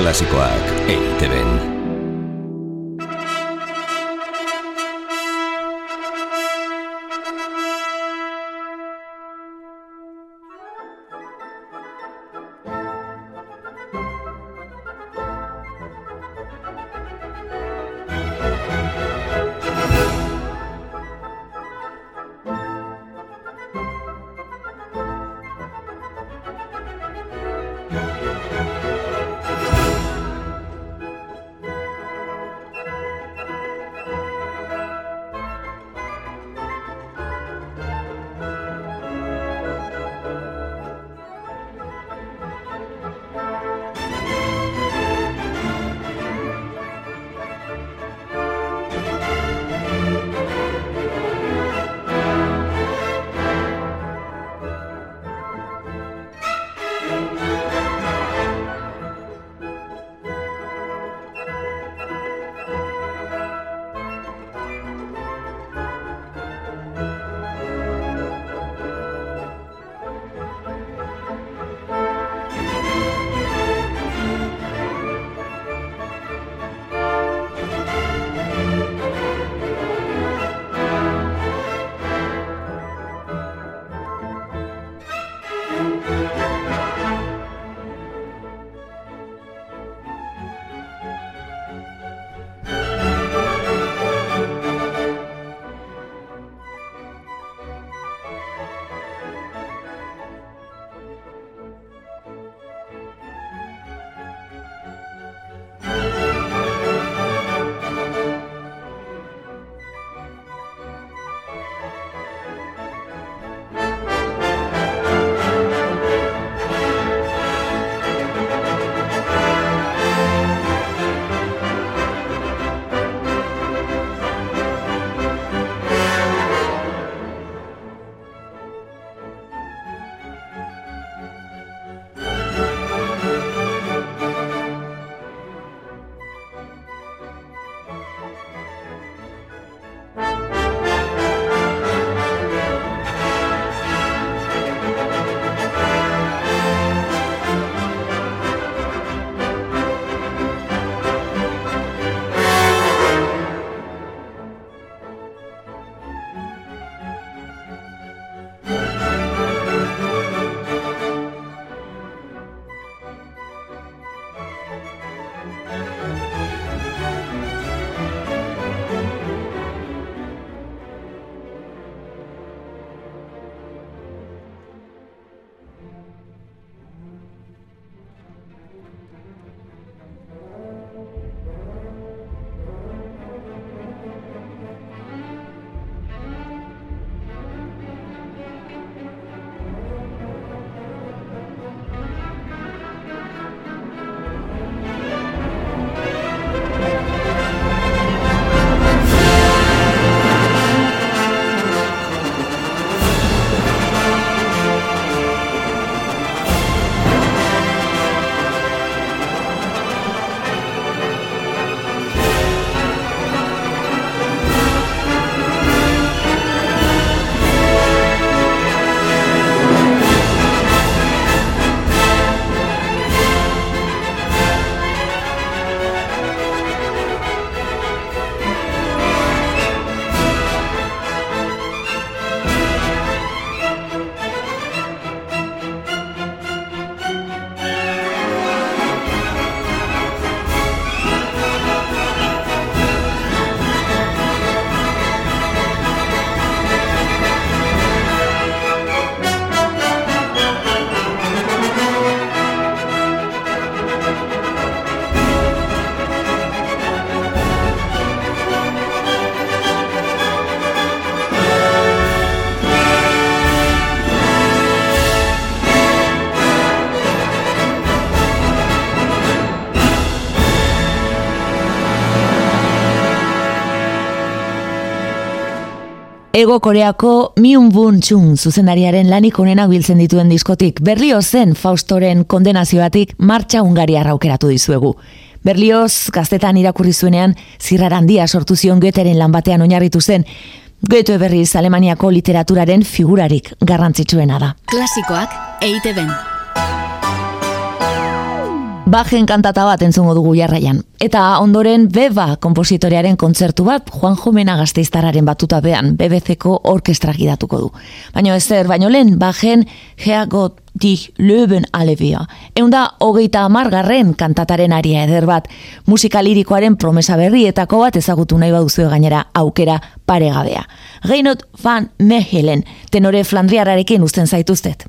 Clásico Act en Ego Koreako Myung Bun Chung zuzendariaren lanik onenak biltzen dituen diskotik, Berlio zen Faustoren kondenazioatik martxa Ungaria raukeratu dizuegu. Berlioz, gaztetan irakurri zuenean, zirraran dia sortu zion Goetheren lan batean oinarritu zen, Goethe berriz Alemaniako literaturaren figurarik garrantzitsuena da. Klasikoak eite ben. Bajen kantata bat entzungo dugu jarraian. Eta ondoren Beba kompositorearen kontzertu bat Juan Jomena gazteiztararen batuta bean BBC-ko orkestra gidatuko du. Baina ez zer, baino lehen, Bajen Heagot dich löben alebia. Eunda hogeita amargarren kantataren aria eder bat, musika lirikoaren promesa berrietako bat ezagutu nahi baduzu gainera aukera paregabea. Geinot van Mehelen, tenore flandriararekin usten zaituztet.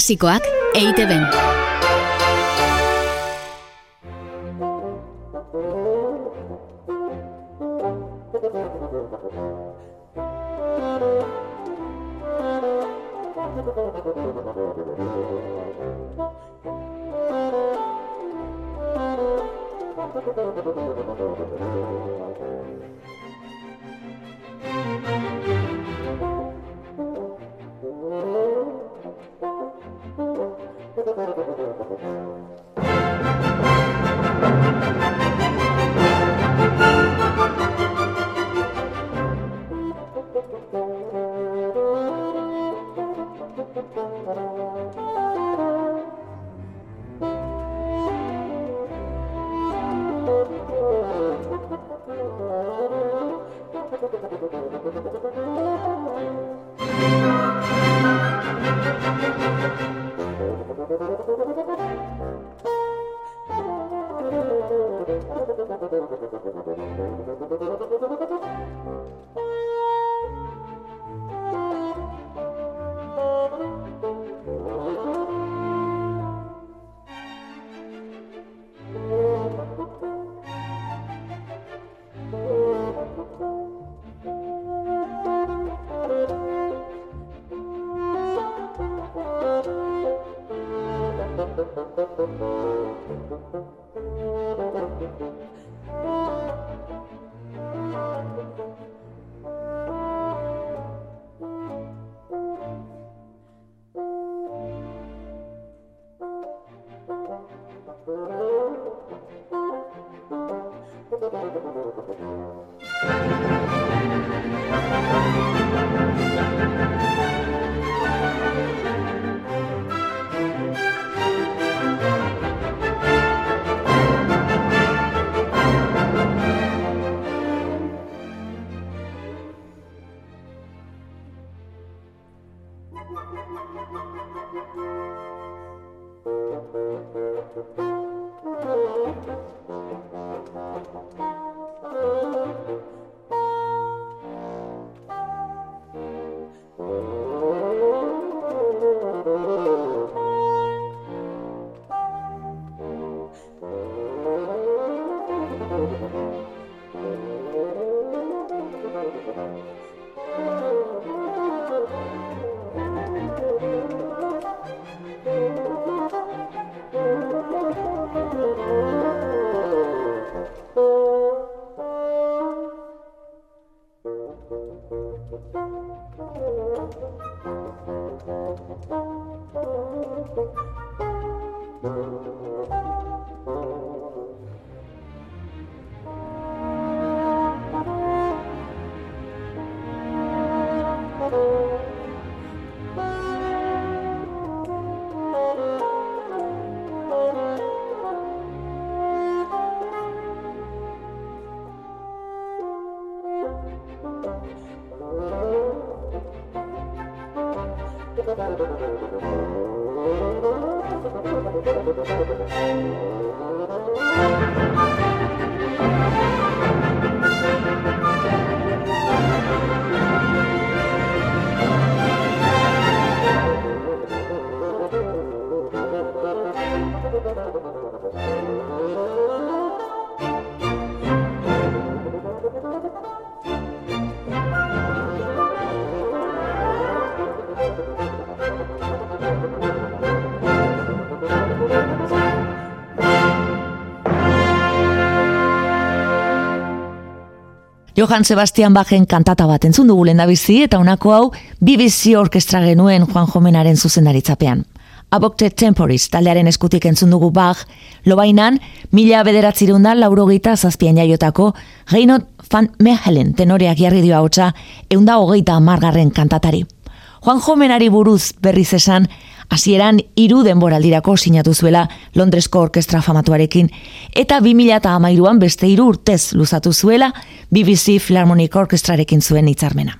Klasikoak EITB-en. ハハハハ! Johan Sebastian Bachen kantata bat entzun dugu bizi eta honako hau BBC orkestra genuen Juan Jomenaren zuzendaritzapean. Abokte Temporis taldearen eskutik entzun dugu Bach, lobainan, mila bederatzirundan laurogeita zazpian jaiotako Reinot van Mechelen tenoreak jarri dio hautsa eunda hogeita amargarren kantatari. Juan Jomenari buruz berriz esan, hasieran hiru denboraldirako sinatu zuela Londresko orkestra famatuarekin eta 2013an beste hiru urtez luzatu zuela BBC Philharmonic Orkestrarekin zuen hitzarmena.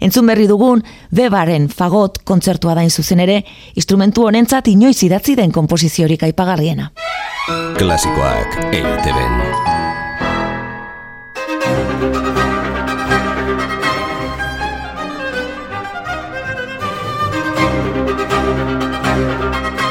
Entzun berri dugun, Webaren fagot kontzertua dain zuzen ere, instrumentu honentzat inoiz idatzi den kompoziziorik aipagarriena. Klasikoak EITB-en. Bye.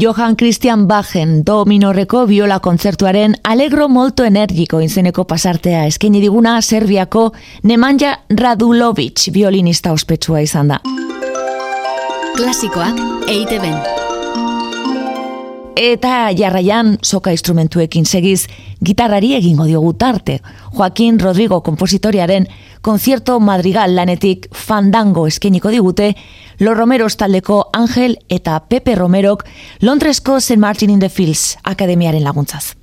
Johann Christian Bachen do minorreko biola kontzertuaren alegro molto energiko inzeneko pasartea eskaini diguna Serbiako Nemanja Radulovic violinista ospetsua izan da. Klasikoak EITB. Eta jarraian soka instrumentuekin segiz gitarrari egingo diogu tarte. Joaquin Rodrigo kompositoriaren konzierto madrigal lanetik fandango eskeniko digute Los Romeros taldeko Angel eta Pepe Romerok Londresko St. Martin in the Fields akademiaren laguntzaz.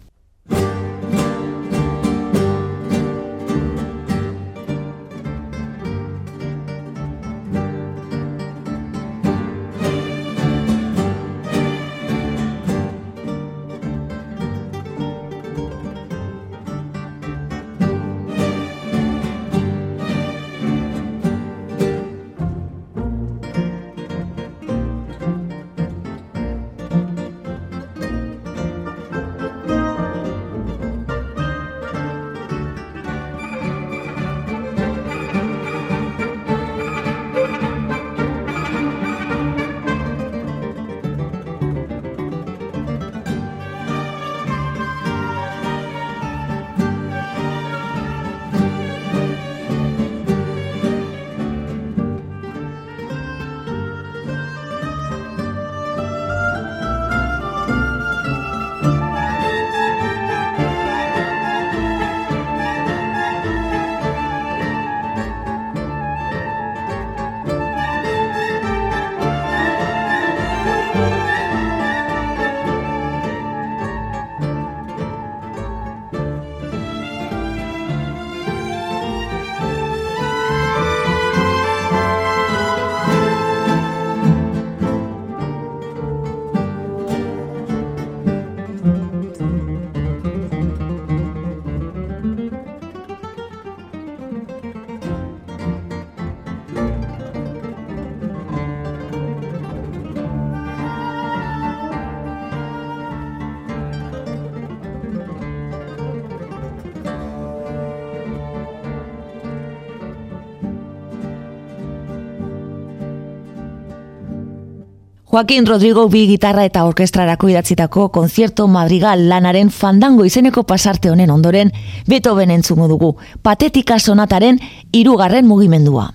Joaquin Rodrigo bi gitarra eta orkestrarako idatzitako konzierto madrigal lanaren fandango izeneko pasarte honen ondoren Beethoven entzungo dugu, patetika sonataren irugarren mugimendua.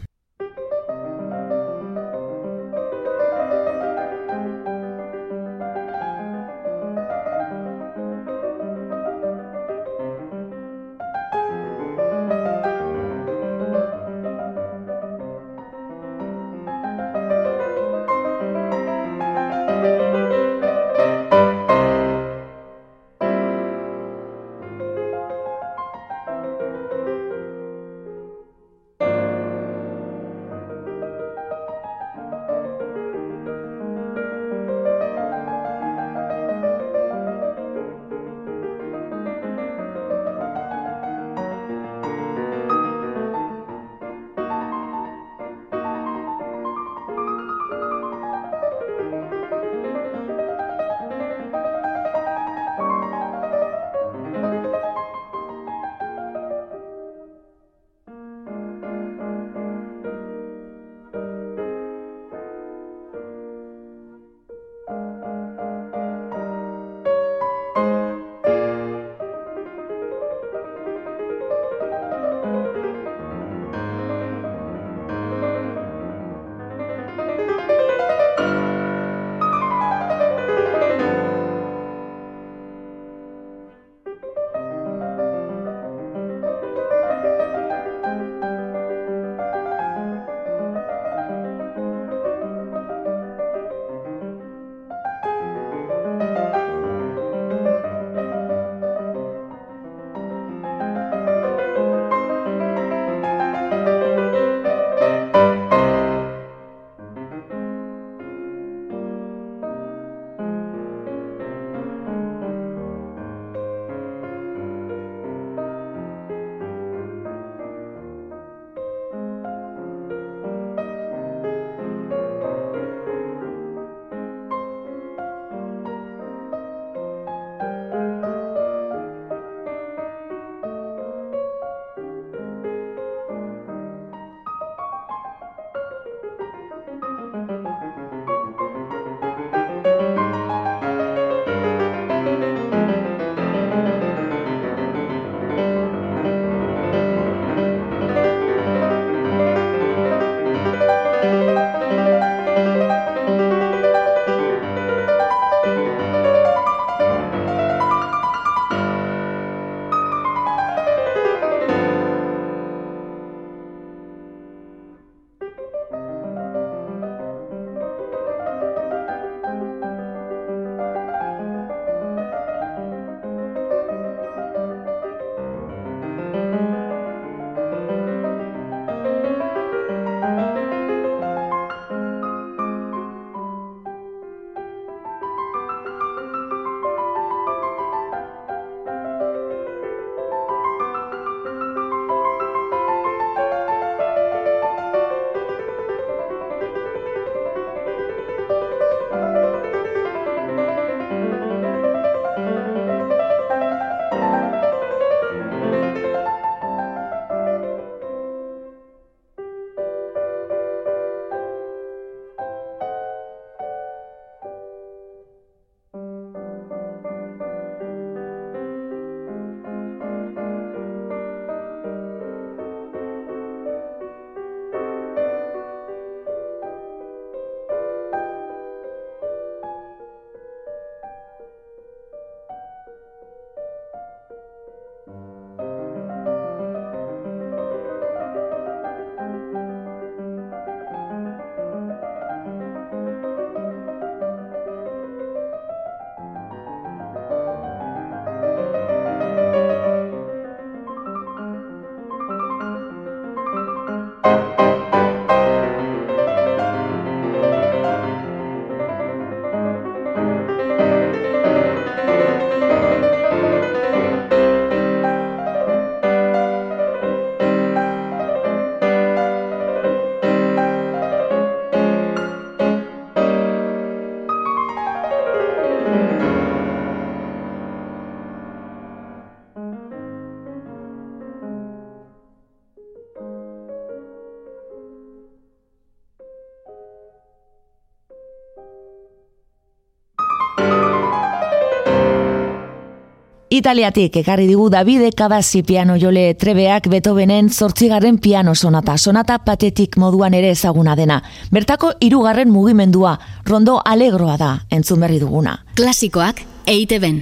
Italiatik ekarri digu Davide Cavazzi piano jole trebeak Beethovenen zortzigarren piano sonata, sonata patetik moduan ere ezaguna dena. Bertako hirugarren mugimendua, rondo alegroa da, entzun berri duguna. Klasikoak eite ben.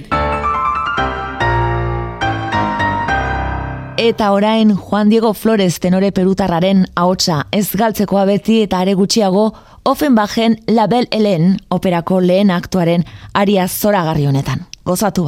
Eta orain Juan Diego Flores tenore perutarraren ahotsa ez galtzeko abeti eta are gutxiago Offenbachen Label Helen operako lehen aktuaren aria zoragarri honetan. Gozatu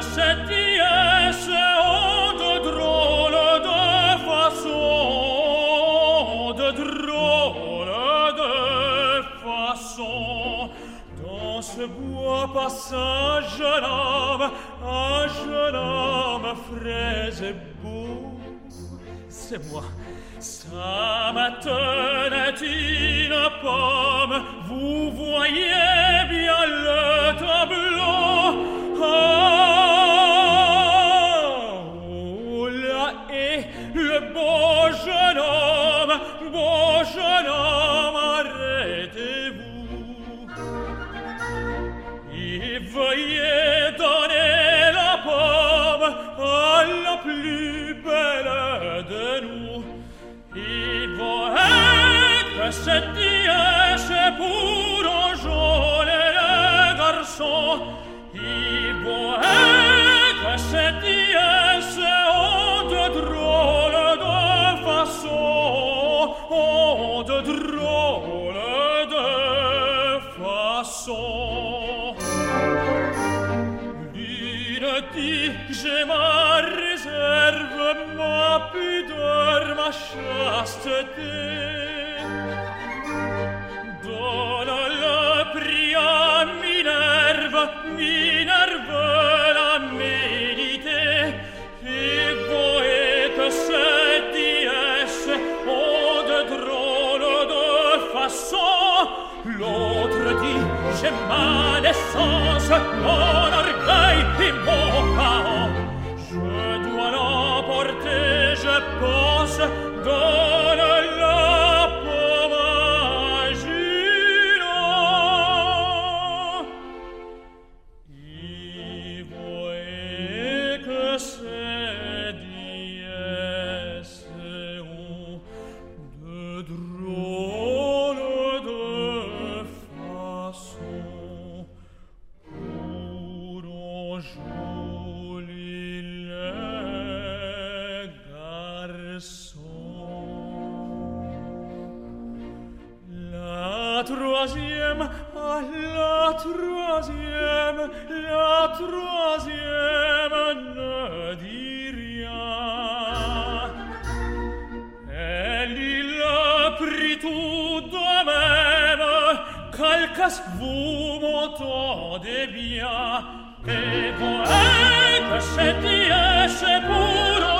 C'est diesse, de drôle de façon, de drôle de façon, dans ce bois, passe un jeune homme, un jeune homme frais et beau. C'est moi, ça m'attendait une pomme, vous voyez. se dice puro giovane garçon i bohème que se dice oh de drôle de façon. Oh de drôle de façon. L'une dit j'ai ma réserve ma pudeur ma chasteté. troisième, à la troisième, la troisième ne dit rien. Elle il a pris tout de même, calcas vous m'entendez bien, et vous êtes chez Dieu, chez pour